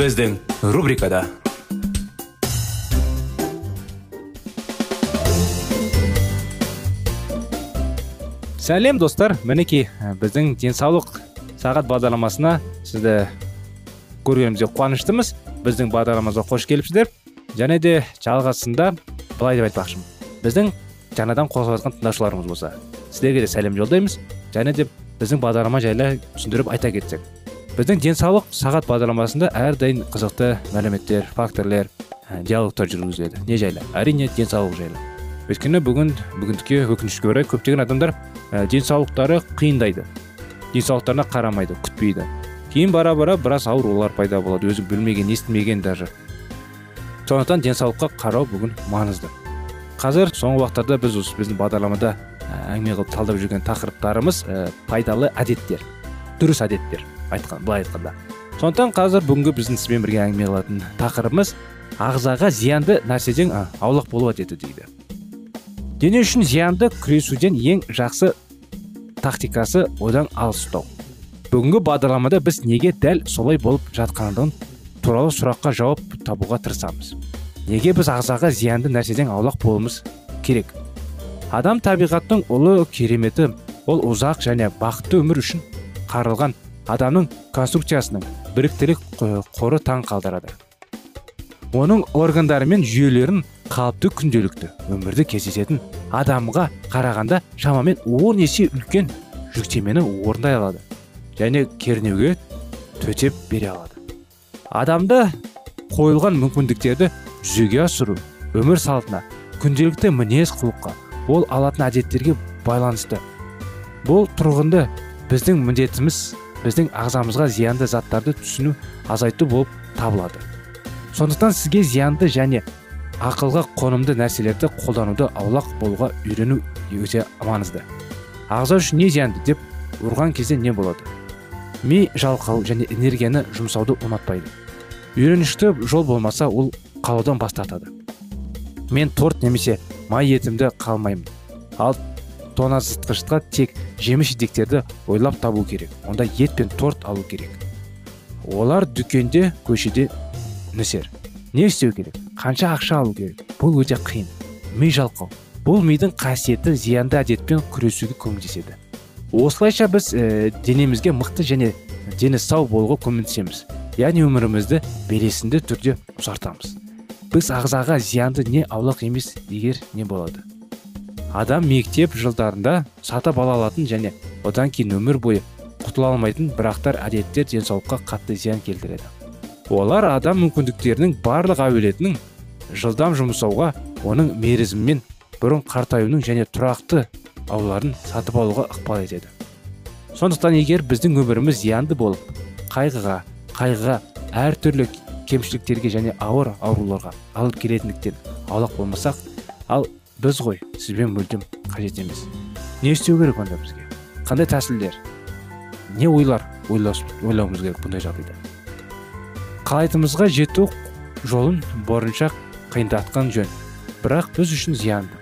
Біздің рубрикада сәлем достар. Мінекей біздің денсаулық сағат бағдарламасына сізді көргенімізге қуаныштымыз. Біздің бағдарламамызға қош келіпсіздер. Және де жалғасында былай деп айтпақшымын. Біздің жаңадан қосылып жатқан тыңдаушыларымыз болса сіздерге де сәлем жолдаймыз. Және де біздің бағдарлама жайлы түсіндіріп айта кетсек. Біздің денсаулық сағат бағдарламасында әрдайым қызықты мәліметтер факторлер ә, диалогтар жүргізіледі. Не жайлы? Әрине денсаулық жайлы. Өйткені бүгін бүгіндікке өкінішке орай көптеген адамдар ә, денсаулықтары қиындайды. Денсаулықтарына қарамайды күтпейді. Кейін бара бара біраз аурулар пайда болады өзі білмеген естімеген даже. Сондықтан денсаулыққа қарау бүгін маңызды. Қазір соңғы уақыттарда біз осы біздің бағдарламада ә, әңгіме қылып талдап жүрген тақырыптарымыз ә, пайдалы әдеттер дұрыс әдеттер. Айтқан былай айтқанда. Сондықтан қазір бүгінгі біздің сізбен бірге әңгіме қылатын тақырыбымыз ағзаға зиянды нәрседен аулақ болу әдеті дейді. Дене үшін зиянды күресуден ең жақсы тактикасы одан алыс ұстау бүгінгі бағдарламада біз неге дәл солай болып жатқандығын туралы сұраққа жауап табуға тырысамыз. Неге біз ағзаға зиянды нәрседен аулақ болуымыз керек? Адам табиғаттың ұлы кереметі ол ұзақ және бақытты өмір үшін қарылған адамның конструкциясының біріктілік қоры таң қалдырады. Оның органдары мен жүйелерін қалыпты күнделікті өмірде кездесетін адамға қарағанда шамамен он есе үлкен жүктемені орындай алады және кернеуге төтеп бере алады. Адамда қойылған мүмкіндіктерді жүзеге асыру өмір салтына күнделікті мінез құлыққа ол алатын әдеттерге байланысты. Бұл тұрғынды біздің міндетіміз біздің ағзамызға зиянды заттарды түсіну азайту болып табылады. Сондықтан сізге зиянды және ақылға қонымды нәрселерді қолдануды аулақ болуға үйрену өте маңызды ағза үшін не зиянды деп ұрған кезде не болады? Ми жалқау және энергияны жұмсауды ұнатпайды. Үйренішті жол болмаса ол қалудан бас тартады. Мен торт немесе май етімді қалмаймын. Ал тоңазытқышқа тек жеміс жидектерді ойлап табу керек. Онда ет пен торт алу керек. Олар дүкенде көшеде нөсер. Не істеу керек? Қанша ақша алу керек? Бұл өте қиын. Ми жалқау. Бұл мидың қасиеті зиянды әдетпен күресуге көмектеседі. Осылайша біз ә, денемізге мықты және дені сау болуға көмектесеміз. Яғни өмірімізді белесінді түрде ұзартамыз. Біз ағзаға зиянды не аулақ емес егер не болады. Адам мектеп жылдарында сатып ала алатын және одан кейін өмір бойы құтыла алмайтын бірақтар әдеттер денсаулыққа қатты зиян келтіреді. Олар адам мүмкіндіктерінің барлық әуелетінің жылдам жұмсауға оның мерзімімен бұрын қартаюының және тұрақты ауларын сатып алуға ықпал етеді. Сондықтан егер біздің өміріміз зиянды болып қайғыға қайғыға әртүрлі кемшіліктерге және ауыр ауруларға алып келетіндіктен аулақ болмасақ ал біз ғой сізбен мүлдем қажет емес. Не істеу керек онда бізге? Қандай тәсілдер? Не ойлар ойлауымыз керек бұндай жағдайда? Қалайтынымызға жету жолын барынша қиындатқан жөн. Бірақ біз үшін зиянды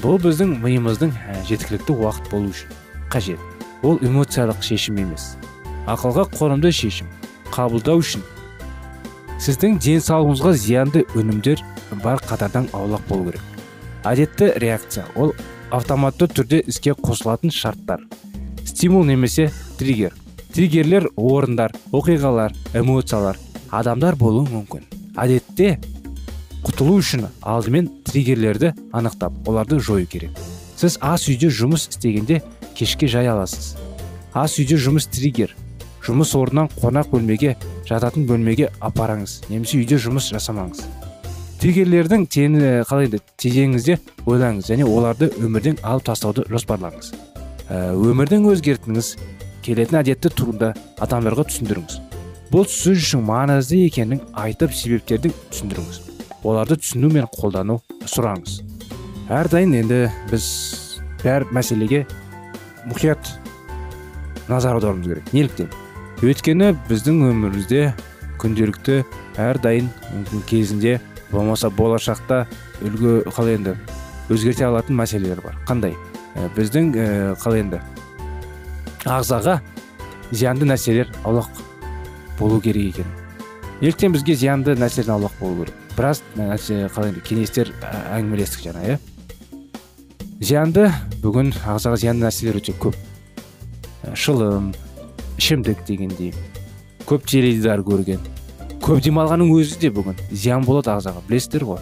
бұл біздің миымыздың жеткілікті уақыт болу үшін қажет. Ол эмоциялық шешім емес. Ақылға қонымды шешім қабылдау үшін. Сіздің денсаулығыңызға зиянды өнімдер бар қатардан аулақ болу керек. Әдетті реакция. Ол автоматты түрде іске қосылатын шарттар. Стимул немесе триггер. Триггерлер орындар оқиғалар эмоциялар. Адамдар болуы мүмкін. Әдетте құтылу үшін алдымен триггерлерді анықтап оларды жою керек. Сіз ас үйде жұмыс істегенде кешке жай аласыз. Ас үйде жұмыс триггер. Жұмыс орнынан қонақ бөлмеге жататын бөлмеге апарыңыз немесе үйде жұмыс жасамаңыз. Триггерлердің тені қалай еді тезеңізде ойлаңыз және оларды өмірден алып тастауды жоспарлаңыз. Ә, өмірдің өзгертіңіз келетін әдетті турында адамдарға түсіндіріңіз. Бұл сіз үшін маңызды екенін айтып себептерді түсіндіріңіз. Оларды түсіну мен қолдану сұраңыз. Әрдайым енді біз бәр мәселеге мұқият назар аударуымыз керек неліктен? Өйткені біздің өмірімізде күнделікті әрдайым мүмкін кезінде болмаса болашақта үлгі қалай енді. Өзгерте алатын мәселелер бар. Қандай? Ә, біздің ә, қалай енді ағзаға зиянды нәрселер аулақ болу керек екен. Неліктен бізге зиянды нәрседен аулақ болу керек. Біраз нәрсе қалай енді кеңестер әңгімелестік жаңа иә? Зиянды бүгін ағзаға зиянды нәрселер өте көп. Шылым ішімдік дегендей. Көп теледидар көрген. Көп демалғанның өзі де бүгін. Зиян болады ағзаға білесіздер ғой.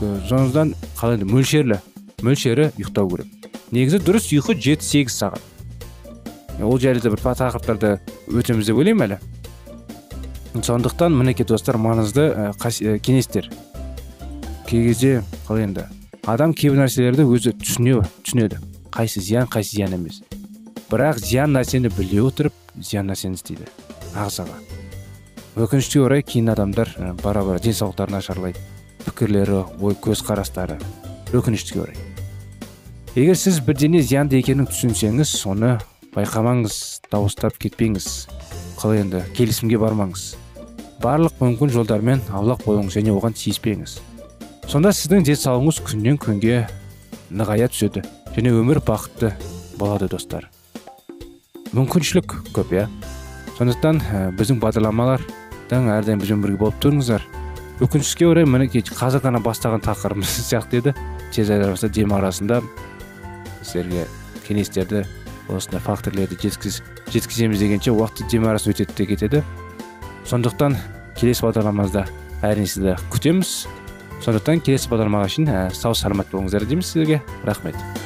Сондықтан қалай енді мөлшерлі. Мөлшері ұйықтау керек. Негізі дұрыс ұйқы жеті сегіз сағат ол жайлы да бір тақырыптарды өтеміз деп ойлаймын әлі. Сондықтан мінекей достар маңызды ә, кеңестер. Кей кезде қалай енді адам кейбір нәрселерді өзі түсіне түсінеді. Қайсы зиян қайсы зиян емес. Бірақ зиян нәрсені біле отырып зиян нәрсені істейді ағзаға. Өкінішке орай кейін адамдар бара бара денсаулықтары нашарлайды. Пікірлері ой көзқарастары өкінішке орай. Егер сіз бірдене зиянды екенін түсінсеңіз соны байқамаңыз дауыстап кетпеңіз. Қалай енді келісімге бармаңыз. Барлық мүмкін жолдармен аулақ болыңыз және оған тиіспеңіз. Сонда сіздің денсаулығыңыз күннен күнге нығая түседі және өмір бақытты болады достар. Мүмкіншілік көп иә? Сондықтан біздің бағдарламалардан әрдайым бізбен бірге болып тұрыңыздар. Өкінішке орай мінекей қазір ғана бастаған тақырыбымыз сияқты еді. Тез арасы дем арасында сіздерге кеңестерді осындай факторлерді жеткіз, жеткіземіз дегенше уақыт демарасы өтеді де кетеді. Сондықтан келесі бағдарламамызда әрине сізді күтеміз. Сондықтан келесі бағдарламаға шейін ә, сау саламат болыңыздар дейміз сіздерге. Рахмет.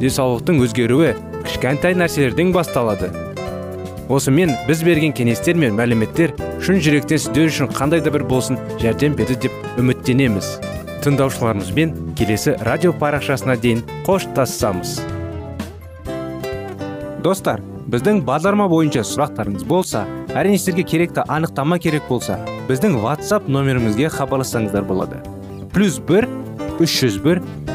Денсаулықтың өзгеруі кішкентай нәрселерден басталады. Осымен біз берген кеңестер мен мәліметтер шын жүректен сіздер үшін қандай да бір болсын жәрдем берді деп үміттенеміз. Тыңдаушыларымызбен келесі радио парақшасына дейін қоштассамыз достар біздің бағдарлама бойынша сұрақтарыңыз болса әрине сіздерге керекті анықтама керек болса біздің whatsapp нөмірімізге хабарлассаңыздар болады. Плюс бір үш жүз бір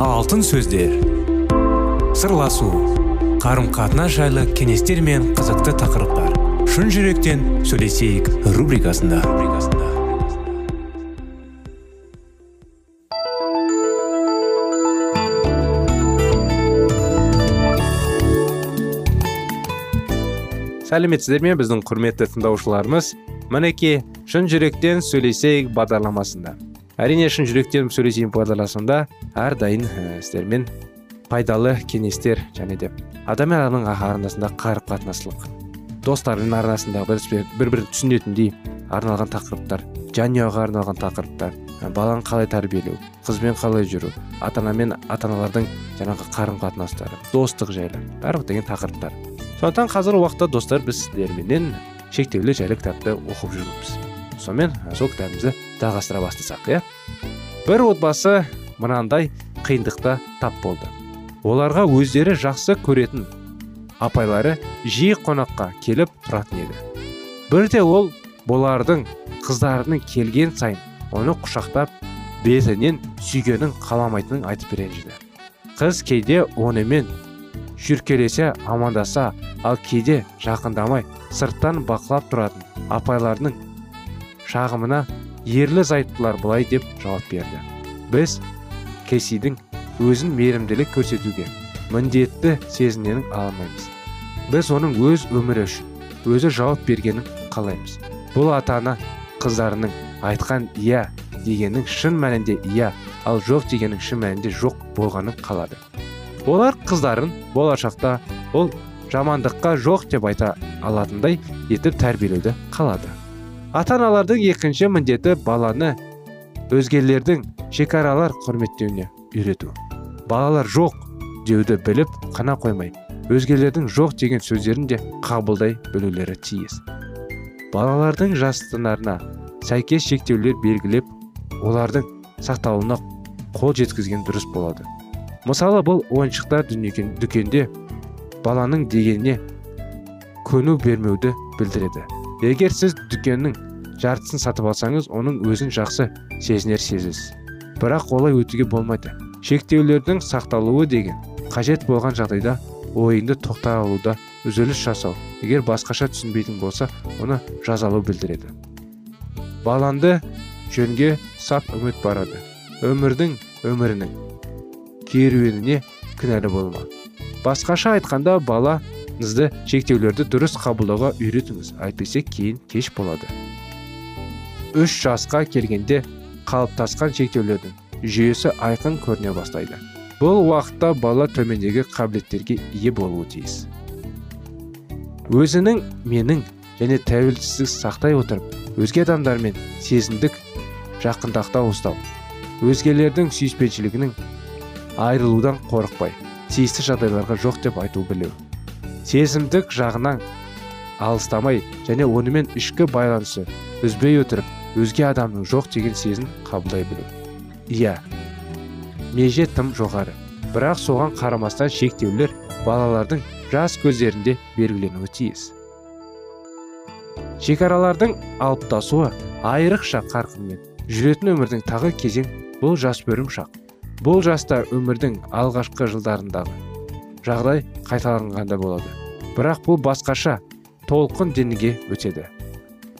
Алтын сөздер. Сырласу қарым қатынас жайлы кеңестер мен қызықты тақырыптар. Шын жүректен сөйлесейік рубрикасында. Сәлеметсіздер ме біздің құрметті тыңдаушыларымыз? Мінекей шын жүректен сөйлесейік бағдарламасында. Әрине шын жүректен сөйлесейік бағдарламасында әрдайым ә, сіздермен пайдалы кеңестер және де адам мен адамның арасында қарым қатынастылық достардың арасында бір бір түсінетіндей арналған тақырыптар жанұяға арналған тақырыптар баланы қалай тәрбиелеу қызбен қалай жүру ата ана мен ата аналардың жаңағы қарым қатынастары достық жайлы барлық деген тақырыптар. Сондықтан қазіргі уақытта достар біз сіздерменен шектеулі жайлы кітапты оқып жүрміз. Сонымен сол кітабымызды жалғастыра бастасақ иә? Бір отбасы мынандай қиындықта тап болды. Оларға өздері жақсы көретін апайлары жиі қонаққа келіп тұратын еді. Бірде ол бұлардың қыздарының келген сайын оны құшақтап бетінен сүйгенін қаламайтынын айтып ренжіді қыз кейде онымен шүйіркелесе амандаса ал кейде жақындамай сырттан бақылап тұратын апайларының шағымына ерлі зайыптылар былай деп жауап берді. Біз кесидің өзін мейірімділік көрсетуге міндетті сезіненін алмаймыз біз оның өз өмірі үшін өзі жауап бергенін қалаймыз. Бұл ата ана қыздарының айтқан иә дегеннің шын мәнінде иә ал жоқ дегеннің шын мәнінде жоқ болғанын қалады. Олар қыздарын болашақта ол жамандыққа жоқ деп айта алатындай етіп тәрбиелеуді қалады. Ата аналардың екінші міндеті баланы өзгелердің шекаралар құрметтеуіне үйрету. Балалар жоқ деуді біліп қана қоймай өзгелердің жоқ деген сөздерін де қабылдай білулері тиіс. Балалардың жастынарына сәйкес шектеулер белгілеп олардың сақталуына қол жеткізген дұрыс болады. Мысалы бұл ойыншықтар дүкенде баланың дегеніне көну бермеуді білдіреді. Егер сіз дүкеннің жартысын сатып алсаңыз оның өзін жақсы сезінер сезесіз бірақ олай өтуге болмайды. Шектеулердің сақталуы деген қажет болған жағдайда ойыңды тоқтай алуда үзіліс жасау. Егер басқаша түсінбейтін болса оны жазалау білдіреді. Баланды жөнге сап үміт барады. Өмірдің өмірінің керуеніне кінәлі болма. Басқаша айтқанда балаңызды шектеулерді дұрыс қабылдауға үйретіңіз. Әйтпесе кейін кеш болады. Үш жасқа келгенде қалыптасқан шектеулердің жүйесі айқын көріне бастайды. Бұл уақытта бала төмендегі қабілеттерге ие болуы тиіс. Өзінің менің және тәуелсіздік сақтай отырып өзге адамдармен сезімдік жақындақта ұстау. Өзгелердің сүйіспеншілігінің айырылудан қорықпай тиісті жағдайларға жоқ деп айту білеу сезімдік жағынан алыстамай және онымен ішкі байланысы үзбей отырып өзге адамның жоқ деген сезін қабылдай білу. Иә меже тым жоғары. Бірақ соған қарамастан шектеулер балалардың жас көздерінде белгіленуі тиіс. Шекаралардың алыптасуы айрықша қарқынмен. Жүретін өмірдің тағы кезең бұл жас бөрім шақ бұл жаста өмірдің алғашқы жылдарындағы жағдай қайталанғанда болады. Бірақ бұл басқаша толқын денеге өтеді.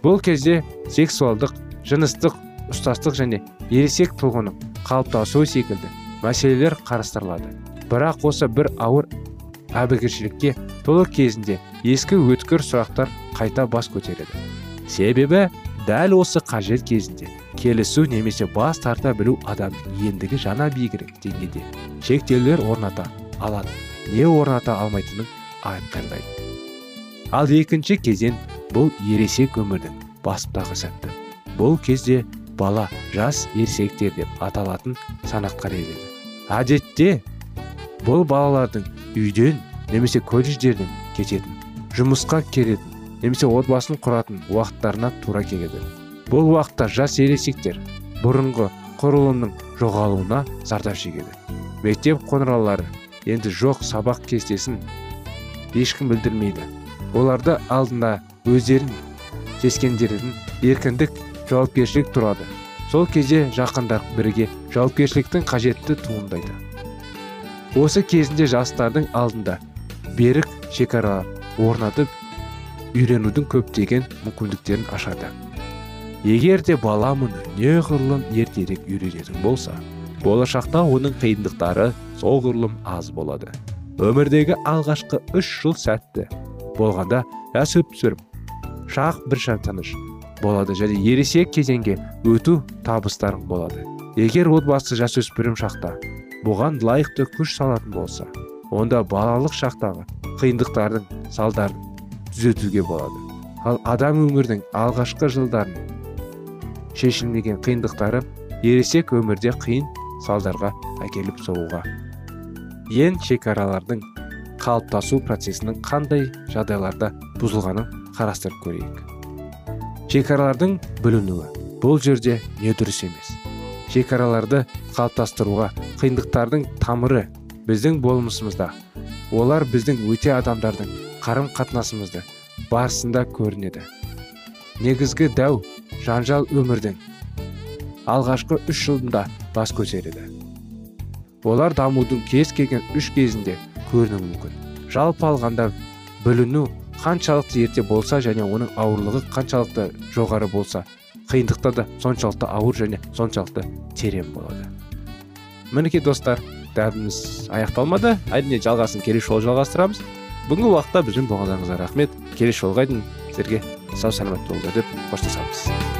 Бұл кезде сексуалдық жыныстық ұстастық және ересек тұлғаның қалыптасуы секілді мәселелер қарастырылады. Бірақ осы бір ауыр әбігершілікке толы кезінде ескі өткір сұрақтар қайта бас көтереді. Себебі дәл осы қажет кезінде келісу немесе бас тарта білу адам ендігі жаңа биігірек деңгейде шектеулер орната алады. Не орната алмайтынын айқындайды ал екінші кезең бұл ересек өмірдің басындағы сәтті. Бұл кезде бала жас ересектер деп аталатын санатқа кіреді әдетте бұл балалардың үйден немесе колледждерден кететін жұмысқа келетін немесе отбасын құратын уақыттарына тура келеді. Бұл уақытта жас ересектер бұрынғы құрылымның жоғалуына зардап шегеді. Мектеп қоңыраулары енді жоқ сабақ кестесін ешкім білдірмейді. Оларды алдында өздерін сескендерін еркіндік жауапкершілік тұрады. Сол кезде жақындар бірге жауапкершіліктің қажетті туындайды. Осы кезінде жастардың алдында берік шекаралар орнатып үйренудің көптеген мүмкіндіктерін ашады. Егер де бала мұны неғұрлым ертерек үйренетін болса болашақта оның қиындықтары соғұрлым аз болады. Өмірдегі алғашқы үш жыл сәтті. Болғанда жасөспірім шақ бір таныш болады және ересек кезеңге өту табыстарың болады. Егер отбасы жасөспірім шақта бұған лайықты күш салатын болса онда балалық шақтағы қиындықтардың салдарын түзетуге болады. Ал адам өмірдің алғашқы жылдарын шешілмеген қиындықтары ересек өмірде қиын салдарға әкеліп соғуға. Ең шекаралардың қалыптасу процесінің қандай жағдайларда бұзылғанын қарастырып көрейік. Шекаралардың бүлінуі бұл жерде не дұрыс емес. Шекараларды қалыптастыруға қиындықтардың тамыры біздің болмысымызда олар біздің өте адамдардың қарым қатынасымызды барысында көрінеді. Негізгі дәу жанжал өмірдің алғашқы үш жылында бас көтереді олар дамудың кез келген үш кезінде көрінуі мүмкін. Жалпы алғанда бүліну қаншалықты ерте болса және оның ауырлығы қаншалықты жоғары болса қиындықта да соншалықты ауыр және соншалықты терең болады. Мінекей достар дәріміз аяқталмады. Әрине жалғасын келесі жолы жалғастырамыз. Бүгінгі уақытта бізбен болғандарыңызға рахмет. Келесі жолға дейін сіздерге сау саламат болыңыздар деп қоштасамыз.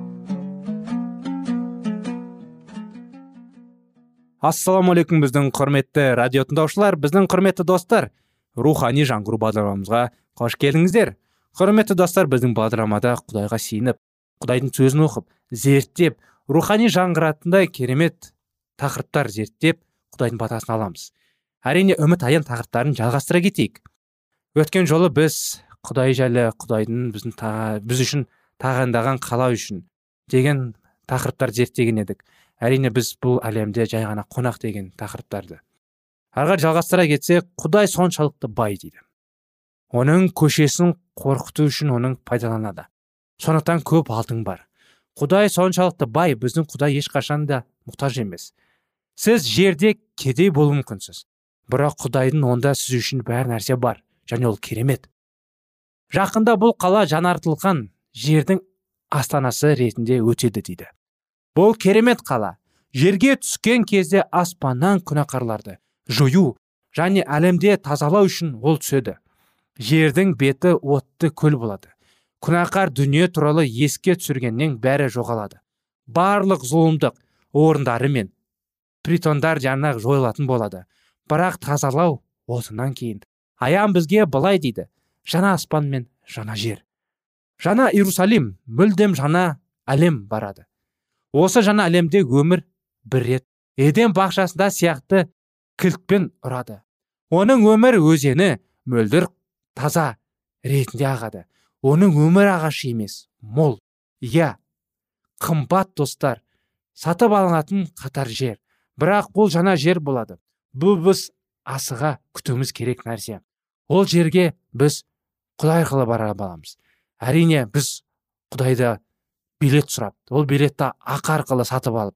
Ассалаумағалейкум біздің құрметті радио тыңдаушылар біздің құрметті достар. Рухани жаңғыру бағдарламамызға қош келдіңіздер. Құрметті достар біздің бағдарламада құдайға сиініп құдайдың сөзін оқып зерттеп рухани жаңғыратындай керемет тақырыптар зерттеп құдайдың батасын аламыз. Әрине үміт аян тақырыптарын жалғастыра кетейік. Өткен жолы біз құдай жайлы құдайдың біздің біз үшін тағайындаған қала үшін деген тақырыптар зерттеген едік. Әрине біз бұл әлемде жай ғана қонақ деген тақырыптарды ары жалғастыра кетсек құдай соншалықты бай дейді. Оның көшесін қорқыту үшін оның пайдаланады. Сондықтан көп алтын бар. Құдай соншалықты бай біздің құдай ешқашан да мұқтаж емес. Сіз жерде кедей болуы мүмкінсіз. Бірақ құдайдың онда сіз үшін бәр нәрсе бар және ол керемет. Жақында бұл қала жаңартылған жердің астанасы ретінде өтеді дейді. Бұл керемет қала. Жерге түскен кезде аспаннан күнәқарларды жою және әлемде тазалау үшін ол түседі. Жердің беті отты көл болады. Күнәқар дүние туралы еске түсіргеннен бәрі жоғалады. Барлық зұлымдық орындары мен притондар жаңа жойылатын болады. Бірақ тазалау осынан кейін. Аян бізге былай дейді. Жаңа аспан мен жаңа жер. Жаңа иерусалим мүлдем жаңа әлем барады осы жаңа әлемде өмір бір рет еден бақшасында сияқты кілтпен ұрады. Оның өмір өзені мөлдір таза ретінде ағады. Оның өмір ағашы емес мол иә қымбат достар сатып алынатын қатар жер. Бірақ бұл жаңа жер болады. Бұл біз асыға күтуіміз керек нәрсе. Ол жерге біз құдай арқылы бара аламыз. Әрине біз құдайды билет сұрап ол билетті ақы арқылы сатып алып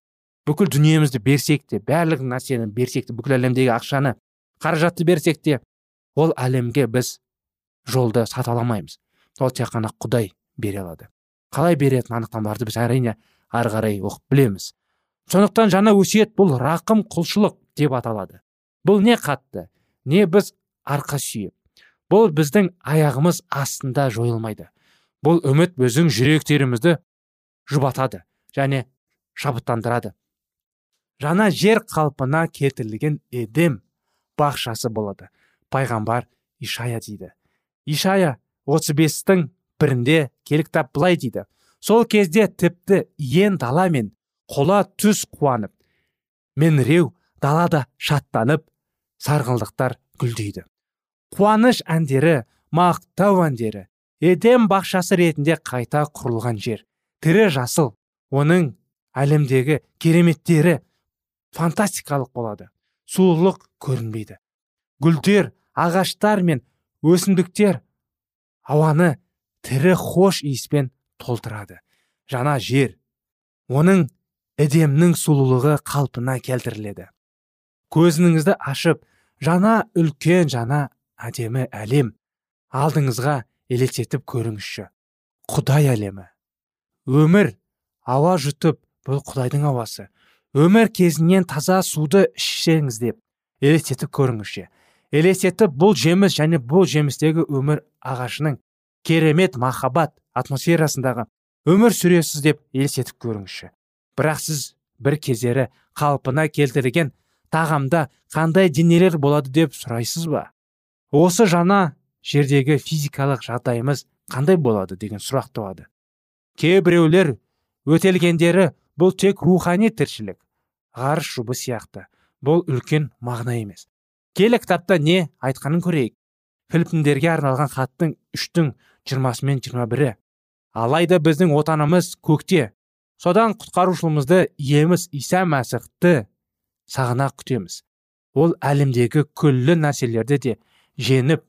бүкіл дүниемізді берсек те барлық нәрсені берсек те бүкіл әлемдегі ақшаны қаражатты берсек те ол әлемге біз жолды сата алмаймыз ол тек қана құдай бере алады. Қалай беретін анықтамаларды біз әрине ары қарай оқып білеміз. Сондықтан жаңа өсиет бұл рақым құлшылық деп аталады. Бұл не қатты не біз арқа сүйеп бұл біздің аяғымыз астында жойылмайды. Бұл үміт біздің жүректерімізді жұбатады және шабыттандырады. Жаңа жер қалпына келтірілген едем бақшасы болады. Пайғамбар ишая дейді. Ишая 35-тің бірінде келік тап былай дейді. Сол кезде тіпті ен дала мен қола түс қуанып меніреу далада шаттанып сарғылдықтар гүлдейді. Қуаныш әндері мақтау әндері едем бақшасы ретінде қайта құрылған жер. Тірі жасыл оның әлемдегі кереметтері фантастикалық болады. Сұлулық көрінбейді. Гүлдер ағаштар мен өсімдіктер ауаны тірі хош иіспен толтырады. Жаңа жер оның эдемнің сұлулығы қалпына келтіріледі. Көзіңізді ашып жаңа үлкен жаңа әдемі әлем алдыңызға елестетіп көріңізші. Құдай әлемі. Өмір ауа жұтып бұл құдайдың ауасы. Өмір кезінен таза суды ішсеңіз деп елестетіп көріңізші елестетіп бұл жеміс және бұл жемістегі өмір ағашының керемет махаббат атмосферасындағы өмір сүресіз деп елестетіп көріңізші бірақ сіз бір кездері қалпына келтірген тағамда қандай денелер болады деп сұрайсыз ба? Осы жаңа жердегі физикалық жағдайымыз қандай болады деген сұрақ туады. Кейбіреулер өтелгендері бұл тек рухани тіршілік ғарыш жұбы сияқты. Бұл үлкен мағына емес. Келі кітапта не айтқанын көрейік. Филиппиндерге арналған хаттың үштің жиырмасы мен жиырма бірі. Алайда біздің отанымыз көкте. Содан құтқарушымызды иеміз иса мәсіхті сағына күтеміз. Ол әлемдегі күллі нәрселерді де жеңіп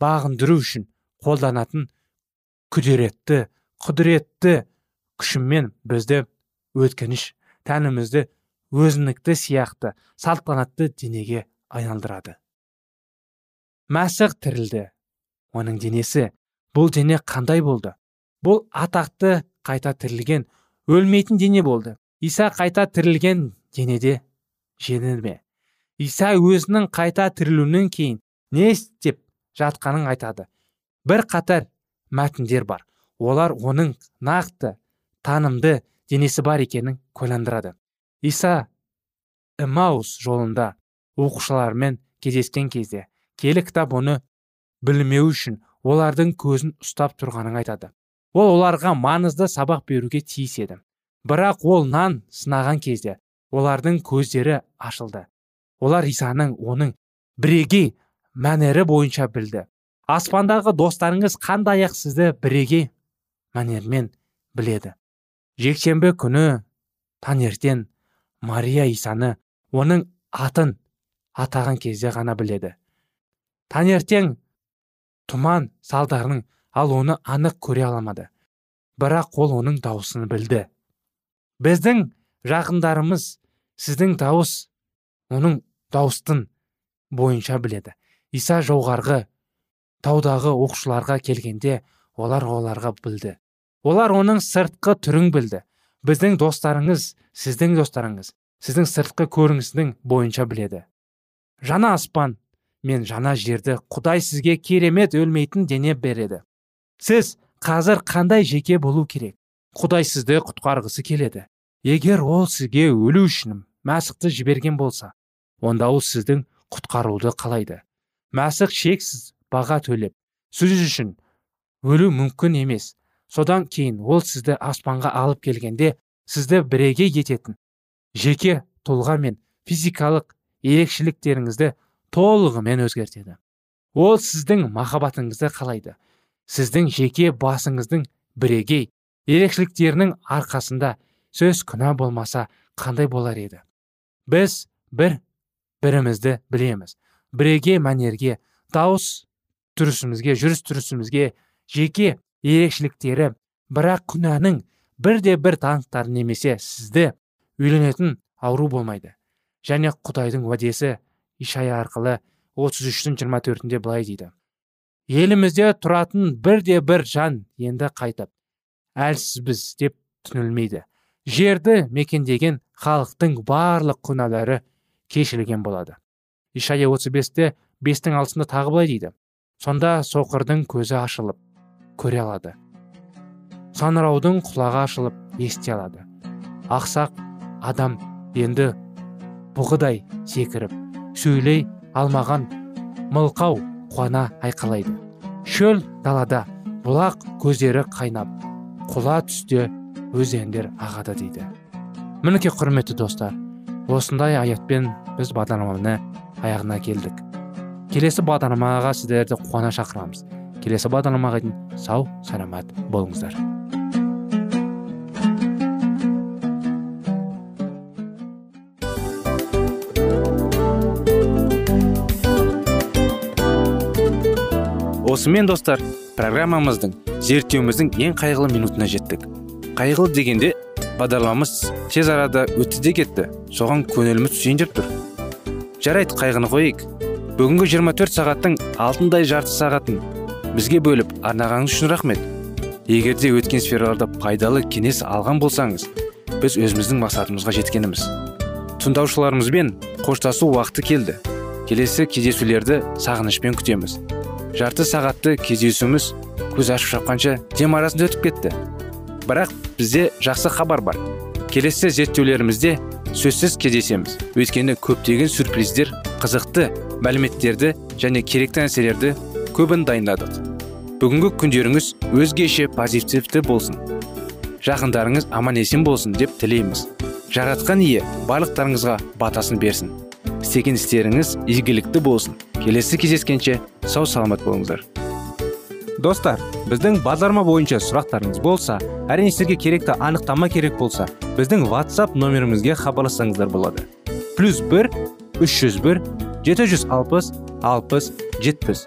бағындыру үшін қолданатын күдіретті құдіретті күшімен бізді өткеніш тәнімізді өзінікті сияқты салтанатты денеге айналдырады. Мәсіх тірілді. Оның денесі бұл дене қандай болды? Бұл атақты қайта тірілген өлмейтін дене болды. Иса қайта тірілген денеде жеңіл ме иса өзінің қайта тірілуінен кейін не істеп жатқанын айтады. Бір қатар мәтіндер бар. Олар оның нақты танымды денесі бар екенін куәландырады. Иса эмаус жолында оқушылармен кездескен кезде келі кітап оны білмеу үшін олардың көзін ұстап тұрғанын айтады. Ол оларға маңызды сабақ беруге тиіс еді. Бірақ ол нан сынаған кезде олардың көздері ашылды. Олар исаның оның бірегей мәнері бойынша білді. Аспандағы достарыңыз қандай ақ сізді бірегей мәнермен біледі. Жексенбі күні таңертең мария исаны оның атын атаған кезде ғана біледі. Таңертең тұман салдарының ал оны анық көре аламады. Бірақ ол оның дауысын білді. Біздің жақындарымыз сіздің дауыс оның дауыстың бойынша біледі. Иса жоғарғы таудағы оқушыларға келгенде олар оларға білді. Олар оның сыртқы түрін білді. Біздің достарыңыз сіздің достарыңыз сіздің сыртқы көрінісінің бойынша біледі. Жаңа аспан мен жаңа жерді құдай сізге керемет өлмейтін дене береді. Сіз қазір қандай жеке болу керек? Құдай сізді құтқарғысы келеді. Егер ол сізге өлу үшін мәсіхті жіберген болса онда ол сіздің құтқаруды қалайды. Мәсіх шексіз баға төлеп сіз үшін өлу мүмкін емес. Содан кейін ол сізді аспанға алып келгенде сізді бірегей ететін. Жеке тұлға мен физикалық ерекшеліктеріңізді толығымен өзгертеді. Ол сіздің махаббатыңызды қалайды. Сіздің жеке басыңыздың бірегей ерекшеліктерінің арқасында сөз күнә болмаса қандай болар еді? Біз бір бірімізді білеміз. Бірегей мәнерге дауыс тұрысымызге жүріс тұрысымызге жеке ерекшеліктері бірақ күнәнің бірде бір танықтары немесе сізді үйленетін ауру болмайды. Және құдайдың уәдесі ишая арқылы 33-тің 24-інде былай дейді. Елімізде тұратын бірде бір жан енді қайтып әлсізбіз деп түнілмейді жерді мекендеген халықтың барлық күнәлары кешірілген болады. Ишая 35-те бестің алтысында тағы былай дейді. Сонда соқырдың көзі ашылып көре алады. Саңыраудың құлағы ашылып ести алады. Ақсақ адам енді бұғыдай секіріп сөйлей алмаған мылқау қуана айқалайды. Шөл далада бұлақ көздері қайнап құла түсте өзендер ағады дейді. Мінекей құрметті достар осындай аятпен біз бағдарламаны аяғына келдік. Келесі бағдарламаға сіздерді қуана шақырамыз. Келесі бағдарламаға дейін сау саламат болыңыздар. Осымен достар программамыздың зерттеуіміздің ең қайғылы минутына жеттік. Қайғылы дегенде бағдарламамыз тез арада өтті де кетті. Соған көңіліміз түсейін тұр. Жарайды қайғыны қояйық бүгінгі 24 сағаттың алтындай жарты сағатын бізге бөліп арнағаныңыз үшін рахмет. Егер де өткен сфераларда пайдалы кеңес алған болсаңыз біз өзіміздің мақсатымызға жеткеніміз. Тыңдаушыларымызбен қоштасу уақыты келді. Келесі кездесулерді сағынышпен күтеміз. Жарты сағатты кездесуіміз көз ашып шапқанша дем арасында өтіп кетті. Бірақ бізде жақсы хабар бар. Келесі зерттеулерімізде сөзсіз кездесеміз. Өйткені көптеген сюрприздер қызықты мәліметтерді және керекті нәрселерді көбін дайындадық. Бүгінгі күндеріңіз өзгеше позитивті болсын. Жақындарыңыз аман есен болсын деп тілейміз. Жаратқан ие барлықтарыңызға батасын берсін. Істеген істеріңіз игілікті болсын. Келесі кездескенше сау саламат болыңыздар. Достар біздің бағдарлама бойынша сұрақтарыңыз болса әрине сіздерге керекті анықтама керек болса біздің whatsapp нөмірімізге хабарлассаңыздар болады. Плюс бір үш жүз бір жеті жүз алпыс алпыс жетпіс.